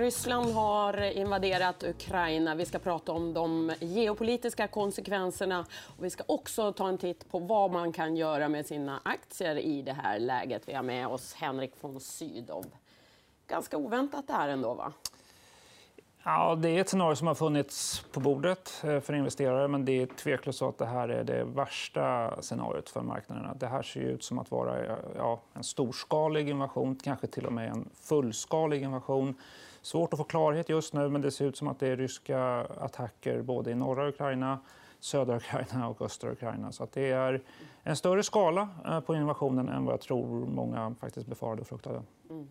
Ryssland har invaderat Ukraina. Vi ska prata om de geopolitiska konsekvenserna. Och vi ska också ta en titt på vad man kan göra med sina aktier i det här läget. Vi har med oss Henrik von Sydow. Ganska oväntat det här ändå, va? Ja, det är ett scenario som har funnits på bordet eh, för investerare. Men det är tveklöst så att det här är det värsta scenariot för marknaderna. Det här ser ut som att vara eh, ja, en storskalig invasion, kanske till och med en fullskalig invasion. Svårt att få klarhet just nu, men det ser ut som att det är ryska attacker både i norra Ukraina södra Ukraina och östra Ukraina. Så att det är en större skala eh, på invasionen än vad jag tror många faktiskt befarade och fruktade. Mm.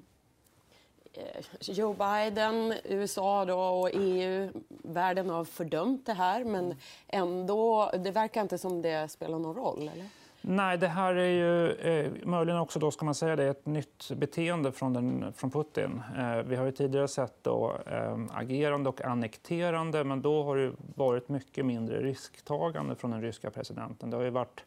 Eh, Joe Biden, USA då, och EU, världen har fördömt det här men ändå, det verkar inte som det spelar någon roll. Eller? Nej, det här är ju eh, möjligen också då, ska man säga det, ett nytt beteende från, den, från Putin. Eh, vi har ju tidigare sett då, eh, agerande och annekterande men då har det varit mycket mindre risktagande från den ryska presidenten. Det har ju varit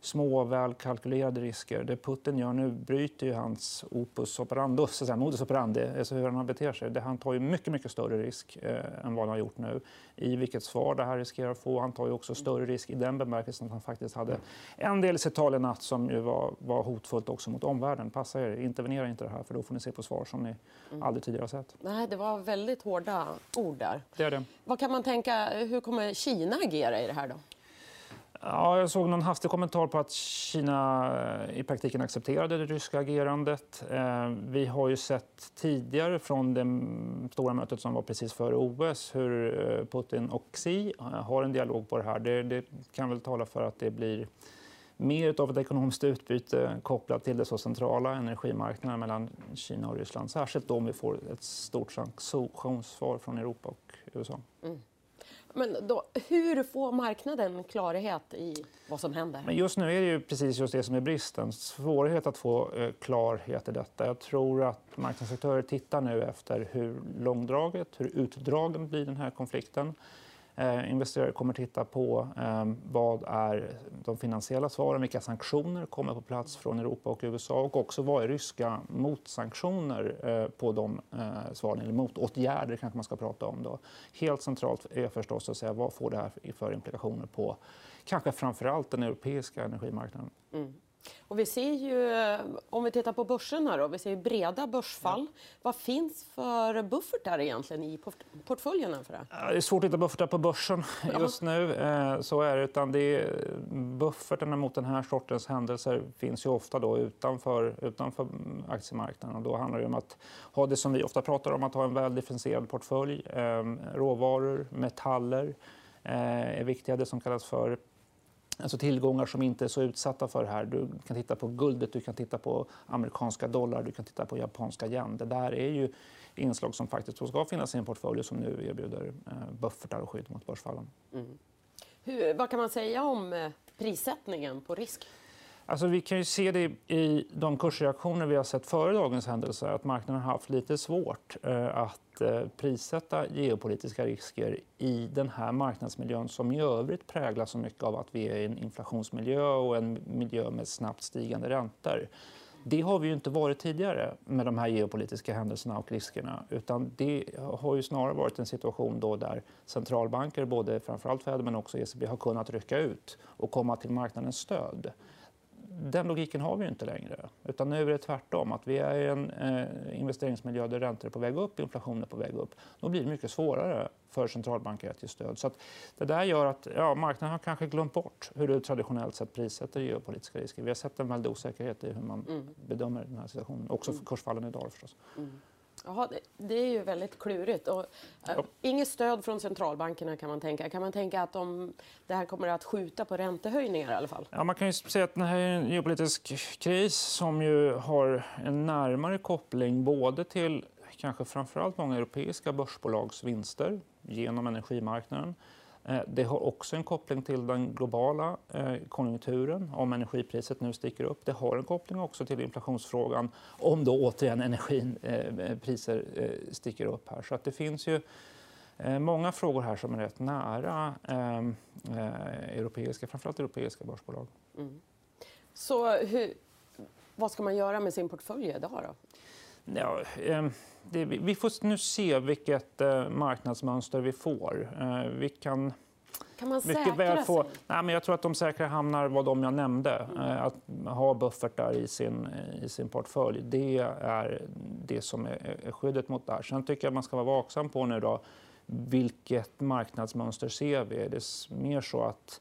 små, välkalkylerade risker. Det Putin gör nu bryter ju hans opus operandi, så säga, modus operandi, alltså hur han beter sig. Det, han tar ju mycket, mycket större risk eh, än vad han har gjort nu. I vilket svar det här riskerar att få. Han tar ju också större risk i den bemärkelsen att han faktiskt hade en del i sitt tal i natt som ju var, var hotfullt också mot omvärlden. Passa er, intervenera inte det här för då får ni se på svar som ni mm. aldrig tidigare har sett. Nej, det var väldigt hårda ord där. Det är det. Vad kan man tänka, hur kommer Kina agera i det här då? Ja, jag såg någon hastig kommentar på att Kina eh, i praktiken accepterade det ryska agerandet. Eh, vi har ju sett tidigare från det stora mötet som var precis före OS hur eh, Putin och Xi har en dialog på det här. Det, det kan väl tala för att det blir mer av ett ekonomiskt utbyte kopplat till det så centrala energimarknaden mellan Kina och Ryssland. Särskilt om vi får ett stort sanktionssvar från Europa och USA. Mm. Men då, hur får marknaden klarhet i vad som händer? Men just nu är det ju precis just det som är bristen. Svårighet att få eh, klarhet i detta. Jag tror att marknadsaktörer tittar nu efter hur långdraget, hur utdragen blir den här konflikten. Eh, investerare kommer titta på eh, vad är de finansiella svaren, vilka sanktioner kommer på plats från Europa och USA och också vad är ryska motsanktioner eh, på de eh, svaren, eller motåtgärder kanske man ska prata om. Då. Helt centralt är förstås att säga vad får det här för implikationer på kanske framför allt den europeiska energimarknaden. Mm. Och vi ser ju, om vi tittar på börserna, då, vi ser breda börsfall. Ja. Vad finns för buffertar egentligen i portföljerna? För det? det är svårt att hitta buffertar på börsen just nu. Eh, så är det. Utan det är, buffertarna mot den här sortens händelser finns ju ofta då utanför, utanför aktiemarknaden. Och då handlar det om att ha det som vi ofta pratar om, att ha en väl differentierad portfölj. Eh, råvaror, metaller eh, är viktiga. Det som kallas för Alltså tillgångar som inte är så utsatta för det här. Du kan titta på guldet, du kan titta på amerikanska dollar, du kan titta på japanska yen. Det där är ju inslag som faktiskt ska finnas i en portfölj som nu erbjuder eh, buffertar och skydd mot börsfallen. Mm. Hur, vad kan man säga om eh, prissättningen på risk? Alltså, vi kan ju se det i de kursreaktioner vi har sett före dagens händelser att marknaden har haft lite svårt eh, att eh, prissätta geopolitiska risker i den här marknadsmiljön som i övrigt präglas så mycket av att vi är i en inflationsmiljö och en miljö med snabbt stigande räntor. Det har vi ju inte varit tidigare med de här geopolitiska händelserna och riskerna. Utan det har ju snarare varit en situation då där centralbanker, både framförallt Fed men också ECB, har kunnat rycka ut och komma till marknadens stöd den logiken har vi inte längre. Utan nu är det tvärtom. att Vi är i en eh, investeringsmiljö där räntor är på väg upp, inflationen är på väg upp. Då blir det mycket svårare för centralbanker att ge stöd. Så att det där gör att ja, marknaden har kanske glömt bort hur du traditionellt sett prissätter geopolitiska risker. Vi har sett en väldig osäkerhet i hur man mm. bedömer den här situationen. Också för kursfallen idag förstås. Mm. Jaha, det, är ju väldigt klurigt. Och, äh, inget stöd från centralbankerna kan man tänka. Kan man tänka att de, det här kommer att skjuta på räntehöjningar i alla fall? Ja, man kan ju säga att det här är en geopolitisk kris som ju har en närmare koppling både till kanske framförallt många europeiska börsbolags vinster genom energimarknaden Eh, Eh, det har också en koppling till den globala eh, konjunkturen om energipriset nu sticker upp. Det har en koppling också till inflationsfrågan om då återigen energipriser eh, sticker upp. här. Så att det finns ju många frågor här som är rätt nära ehm, europeiska, framförallt europeiska börsbolag. Mm. Så hur, vad ska man göra med sin portfölj idag? Då? Ja, eh, det, vi får nu se vilket eh, marknadsmönster vi får. Eh, vi kan kan man mycket väl få, nej, men Jag tror att de säkra hamnar var de jag nämnde. Mm. Att ha buffertar i sin, i sin portfölj, det är det som är skyddet mot det här. Sen tycker jag att man ska vara vaksam på nu då, vilket marknadsmönster ser vi? Är det mer så att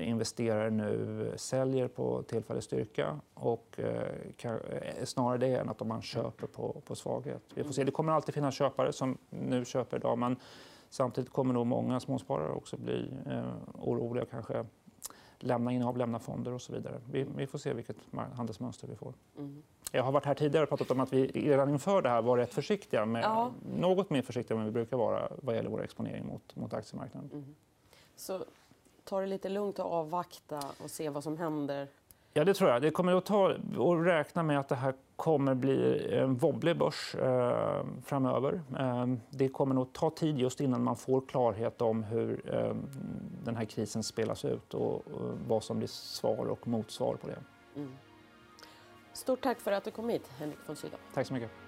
investerare nu säljer på tillfällig styrka och eh, snarare det än att man köper på, på svaghet. Vi får se. Det kommer alltid finnas köpare som nu köper idag men samtidigt kommer nog många småsparare också bli eh, oroliga kanske lämna innehav, lämna fonder och så vidare. Vi, vi får se vilket handelsmönster vi får. Mm. Jag har varit här tidigare och pratat om att vi redan inför det här var rätt försiktiga, med, ja. något mer försiktiga än vi brukar vara vad gäller vår exponering mot, mot aktiemarknaden. Mm. Så ta det lite lugnt och avvakta och se vad som händer? Ja, det tror jag. Det kommer att ta och räkna med att det här kommer bli en wobblig börs eh, framöver. Eh, det kommer nog ta tid just innan man får klarhet om hur eh, den här krisen spelas ut och, och, vad som blir svar och motsvar på det. Mm. Stort tack för att du kom hit, Henrik von Sydow. Tack så mycket.